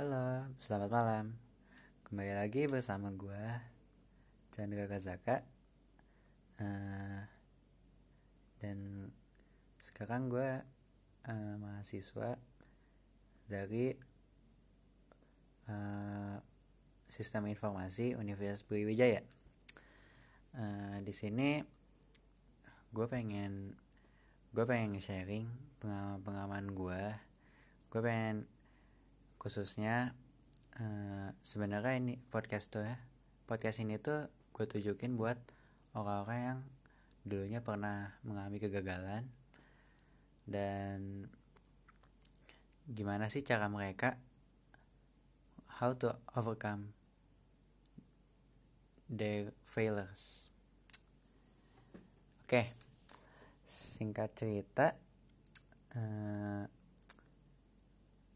Halo, selamat malam. Kembali lagi bersama gue Chandra Kazaka. Uh, dan sekarang gue uh, mahasiswa dari uh, Sistem Informasi Universitas Brawijaya. Uh, di sini gue pengen gue pengen sharing pengalaman pengalaman gue gue pengen khususnya uh, sebenarnya ini podcast tuh ya. Podcast ini tuh gue tunjukin buat orang-orang yang dulunya pernah mengalami kegagalan. Dan gimana sih cara mereka? How to overcome their failures. Oke okay. singkat cerita uh,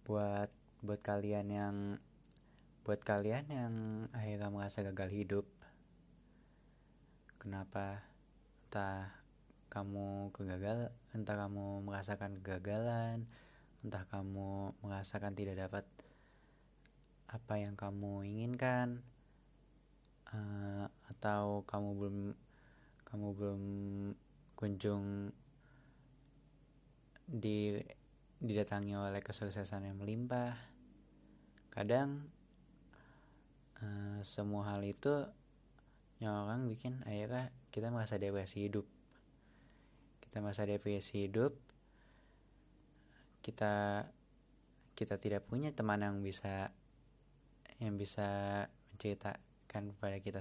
buat buat kalian yang buat kalian yang akhirnya merasa gagal hidup kenapa entah kamu kegagal entah kamu merasakan kegagalan entah kamu merasakan tidak dapat apa yang kamu inginkan uh, atau kamu belum kamu belum kunjung di didatangi oleh kesuksesan yang melimpah kadang uh, semua hal itu yang orang bikin akhirnya kita merasa depresi hidup. Kita merasa depresi hidup kita kita tidak punya teman yang bisa yang bisa menceritakan kepada kita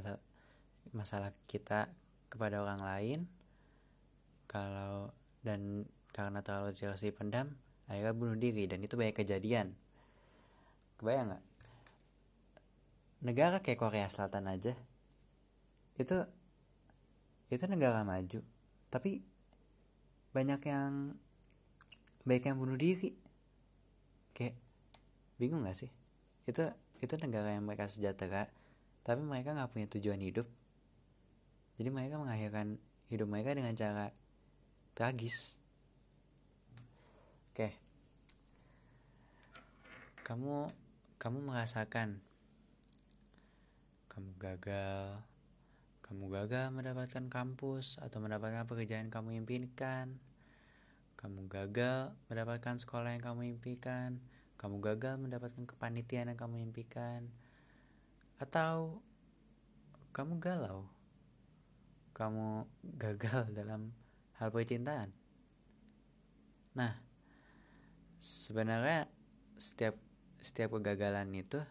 masalah kita kepada orang lain. Kalau dan karena terlalu terus dipendam akhirnya bunuh diri dan itu banyak kejadian kebayang nggak? Negara kayak Korea Selatan aja itu itu negara maju tapi banyak yang banyak yang bunuh diri. Kayak bingung gak sih? Itu itu negara yang mereka sejahtera tapi mereka nggak punya tujuan hidup. Jadi mereka mengakhirkan hidup mereka dengan cara tragis. Oke. Kamu kamu merasakan? Kamu gagal. Kamu gagal mendapatkan kampus atau mendapatkan pekerjaan kamu impikan. Kamu gagal mendapatkan sekolah yang kamu impikan. Kamu gagal mendapatkan kepanitiaan yang kamu impikan. Atau kamu galau? Kamu gagal dalam hal percintaan? Nah sebenarnya setiap setiap kegagalan itu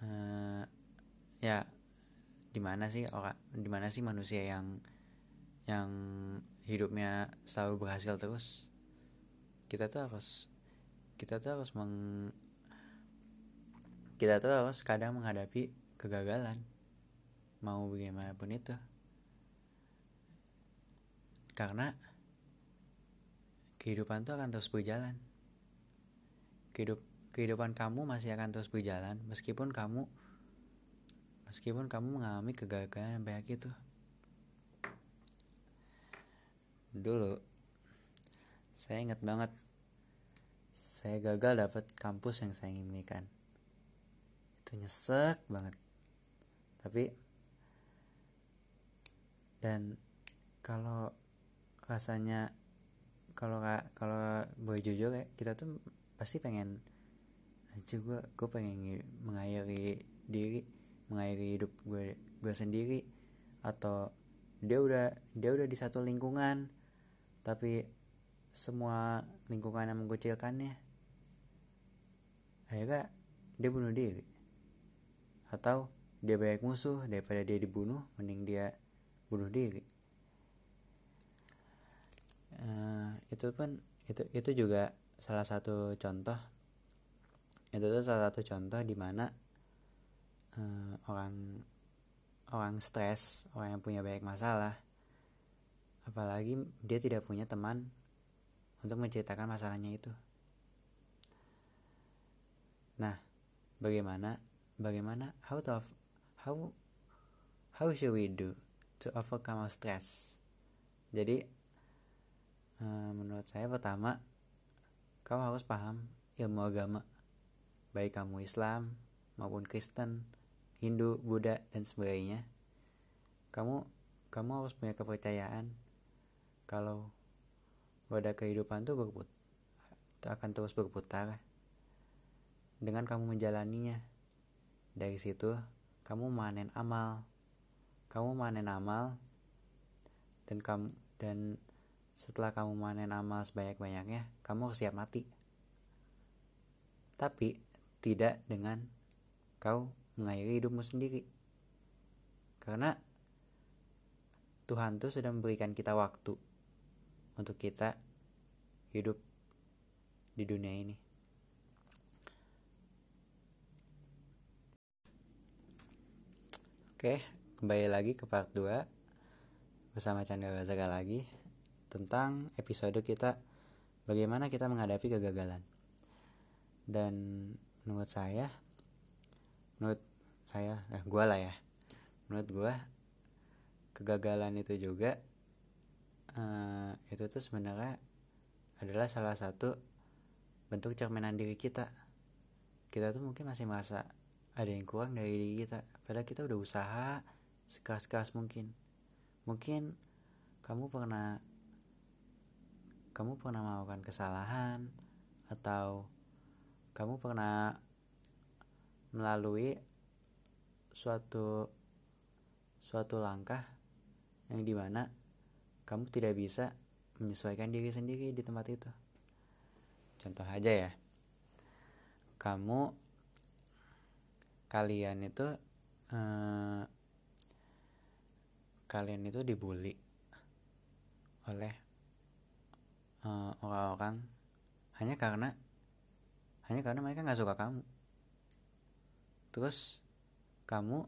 uh, ya di mana sih orang di mana sih manusia yang yang hidupnya selalu berhasil terus? Kita tuh harus kita tuh harus meng kita tuh harus kadang menghadapi kegagalan mau bagaimanapun itu. Karena kehidupan tuh akan terus berjalan kehidup kehidupan kamu masih akan terus berjalan meskipun kamu meskipun kamu mengalami kegagalan banyak itu. Dulu saya ingat banget saya gagal dapat kampus yang saya inginkan. Itu nyesek banget. Tapi dan kalau rasanya kalau kalau boleh jujur ya kita tuh pasti pengen aja gue gue pengen mengakhiri diri mengakhiri hidup gue gue sendiri. Atau dia udah dia udah di satu lingkungan tapi semua lingkungan yang mengucilkannya akhirnya dia bunuh diri. Atau dia banyak musuh daripada dia dibunuh mending dia bunuh diri. Uh, itu pun itu itu juga salah satu contoh itu tuh salah satu contoh di mana uh, orang orang stres orang yang punya banyak masalah apalagi dia tidak punya teman untuk menceritakan masalahnya itu. Nah bagaimana bagaimana how to how how should we do to overcome our stress? Jadi Eh, menurut saya pertama kau harus paham ilmu agama. Baik kamu Islam maupun Kristen Hindu Buddha dan sebagainya kamu kamu harus punya kepercayaan kalau roda kehidupan tuh berput akan terus berputar. Dengan kamu menjalaninya dari situ kamu manen amal kamu manen amal dan kamu dan setelah kamu manen amal sebanyak-banyaknya kamu siap mati. Tapi tidak dengan kau mengakhiri hidupmu sendiri. Karena Tuhan tuh sudah memberikan kita waktu untuk kita hidup di dunia ini. Oke, kembali lagi ke part 2 bersama Chandra Bazaka lagi tentang episode kita bagaimana kita menghadapi kegagalan. Dan menurut saya menurut saya eh gue lah ya. Menurut gue kegagalan itu juga uh, itu tuh sebenarnya adalah salah satu bentuk cerminan diri kita. Kita tuh mungkin masih merasa ada yang kurang dari diri kita. Padahal kita udah usaha sekeras-keras mungkin. Mungkin kamu pernah kamu pernah melakukan kesalahan atau kamu pernah melalui suatu suatu langkah yang di mana kamu tidak bisa menyesuaikan diri sendiri di tempat itu. Contoh aja ya, kamu kalian itu eh, kalian itu dibully oleh eh, orang-orang. Hanya karena hanya karena mereka nggak suka kamu. Terus kamu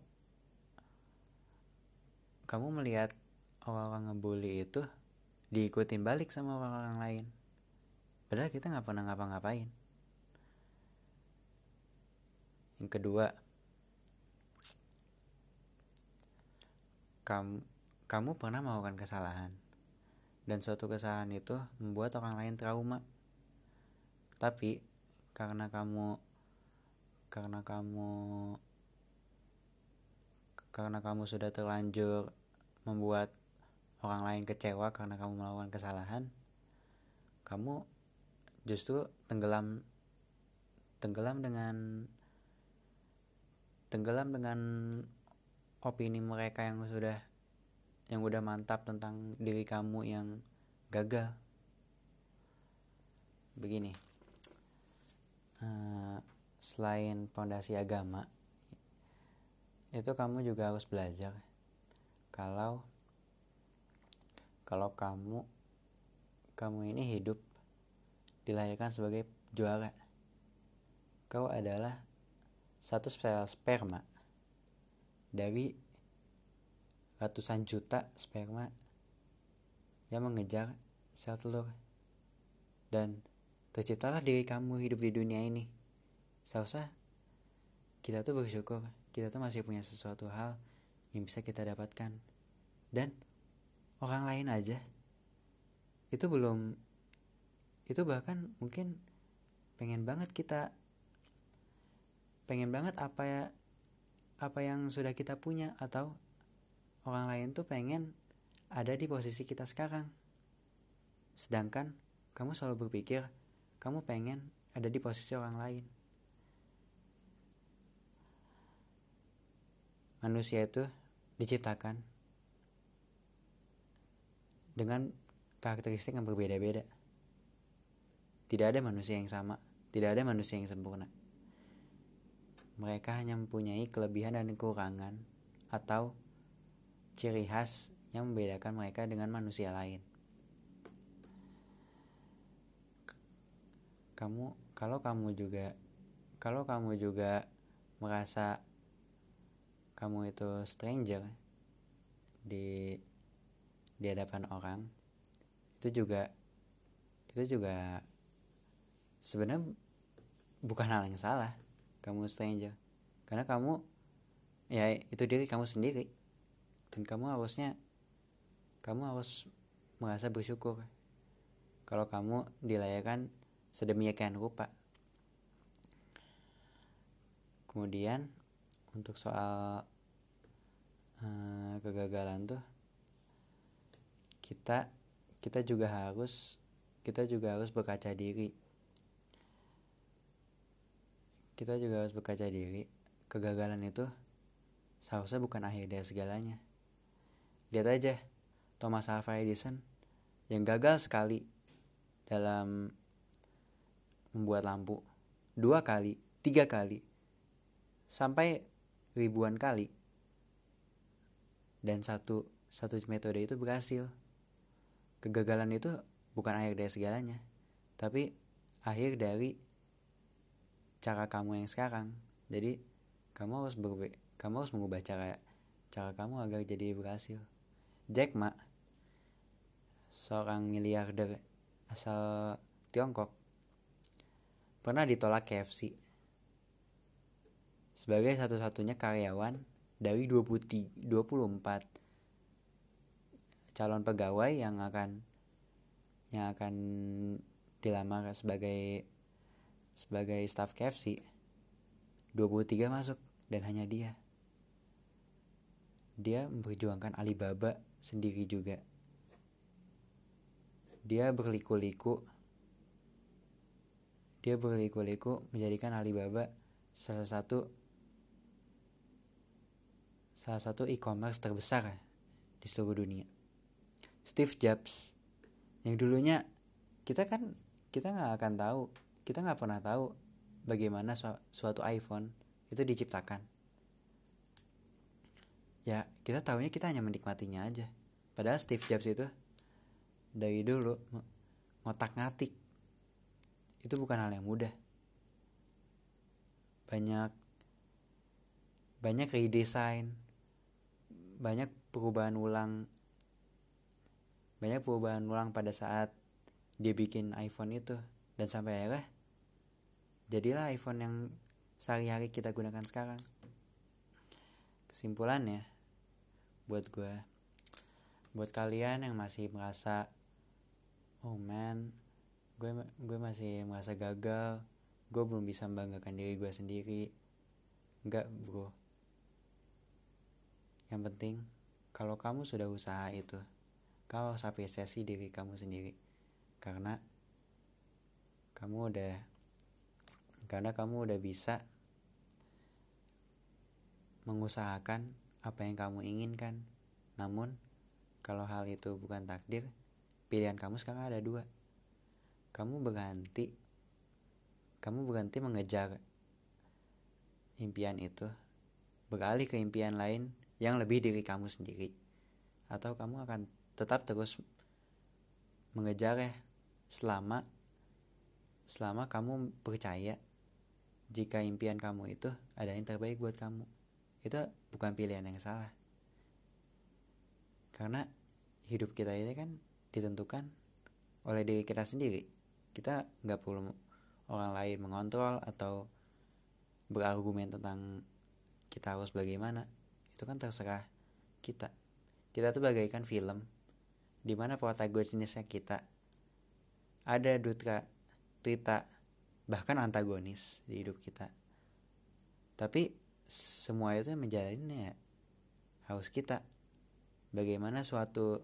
kamu melihat orang-orang ngebully itu diikutin balik sama orang-orang lain. Padahal kita nggak pernah ngapa-ngapain. Yang kedua kamu kamu pernah melakukan kesalahan dan suatu kesalahan itu membuat orang lain trauma. Tapi karena kamu karena kamu karena kamu sudah terlanjur membuat orang lain kecewa karena kamu melakukan kesalahan kamu justru tenggelam tenggelam dengan tenggelam dengan opini mereka yang sudah yang udah mantap tentang diri kamu yang gagal begini. Uh, selain fondasi agama itu kamu juga harus belajar kalau kalau kamu kamu ini hidup dilahirkan sebagai juara. Kau adalah satu sel sperma dari ratusan juta sperma yang mengejar sel telur. Dan terciptalah diri kamu hidup di dunia ini. Seharusnya kita tuh bersyukur kita tuh masih punya sesuatu hal yang bisa kita dapatkan. Dan orang lain aja itu belum itu bahkan mungkin pengen banget kita pengen banget apa ya apa yang sudah kita punya atau orang lain tuh pengen ada di posisi kita sekarang sedangkan kamu selalu berpikir kamu pengen ada di posisi orang lain manusia itu diciptakan dengan karakteristik yang berbeda-beda. Tidak ada manusia yang sama, tidak ada manusia yang sempurna. Mereka hanya mempunyai kelebihan dan kekurangan atau ciri khas yang membedakan mereka dengan manusia lain. Kamu kalau kamu juga kalau kamu juga merasa kamu itu stranger di di hadapan orang itu juga itu juga sebenarnya bukan hal yang salah. Kamu stranger. Karena kamu ya itu diri kamu sendiri dan kamu harusnya kamu harus merasa bersyukur. Kalau kamu dilayakkan sedemikian rupa kemudian untuk soal uh, kegagalan tuh kita kita juga harus kita juga harus berkaca diri. Kita juga harus berkaca diri. Kegagalan itu seharusnya bukan akhir dari segalanya lihat aja Thomas Alva Edison yang gagal sekali dalam membuat lampu. Dua kali tiga kali sampai ribuan kali. Dan satu satu metode itu berhasil. Kegagalan itu bukan akhir dari segalanya tapi akhir dari cara kamu yang sekarang. Jadi kamu harus berbe kamu harus mengubah cara cara kamu agar jadi berhasil Jack Ma seorang miliarder asal Tiongkok pernah ditolak KFC sebagai satu-satunya karyawan dari 24 calon pegawai yang akan yang akan dilamar sebagai sebagai staff KFC 23 masuk dan hanya dia. Dia memperjuangkan Alibaba sendiri juga. Dia berliku-liku dia berliku-liku menjadikan Alibaba salah satu salah satu e-commerce terbesar di seluruh dunia. Steve Jobs yang dulunya kita kan kita nggak akan tahu kita nggak pernah tahu bagaimana su suatu iPhone itu diciptakan ya kita tahunya kita hanya menikmatinya aja. Padahal Steve Jobs itu dari dulu ngotak ngatik. Itu bukan hal yang mudah. Banyak banyak redesign banyak perubahan ulang banyak perubahan ulang pada saat dia bikin iPhone itu. Dan sampai akhirnya jadilah iPhone yang sehari-hari kita gunakan sekarang. Kesimpulannya buat gue. Buat kalian yang masih merasa oh man gue gue masih merasa gagal gue belum bisa membanggakan diri gue sendiri. Enggak bro. Yang penting kalau kamu sudah usaha itu kau harus apresiasi diri kamu sendiri. Karena kamu udah karena kamu udah bisa mengusahakan apa yang kamu inginkan. Namun kalau hal itu bukan takdir pilihan kamu sekarang ada dua. Kamu berhenti kamu berhenti mengejar impian itu beralih ke impian lain yang lebih diri kamu sendiri. Atau kamu akan tetap terus mengejar ya selama selama kamu percaya jika impian kamu itu ada yang terbaik buat kamu itu bukan pilihan yang salah. Karena hidup kita ini kan ditentukan oleh diri kita sendiri. Kita nggak perlu orang lain mengontrol atau berargumen tentang kita harus bagaimana. Itu kan terserah kita. Kita tuh bagaikan film di mana protagonisnya kita. Ada dutra Trita bahkan antagonis di hidup kita. Tapi semua itu yang menjalannya harus kita. Bagaimana suatu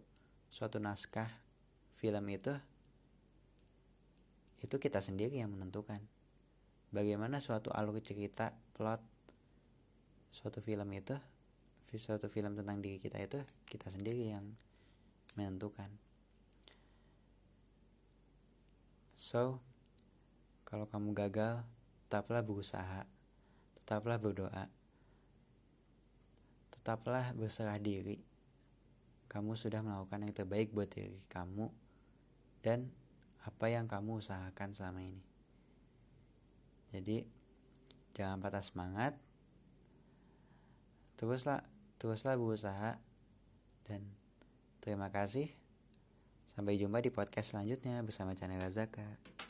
suatu naskah film itu itu kita sendiri yang menentukan. Bagaimana suatu alur cerita plot suatu film itu suatu film tentang diri kita itu kita sendiri yang menentukan. So, kalau kamu gagal, tetaplah berusaha, tetaplah berdoa, tetaplah berserah diri. Kamu sudah melakukan yang terbaik buat diri kamu dan apa yang kamu usahakan selama ini. Jadi, jangan patah semangat. Teruslah, teruslah berusaha dan Terima kasih. Sampai jumpa di podcast selanjutnya bersama Channel Razaka.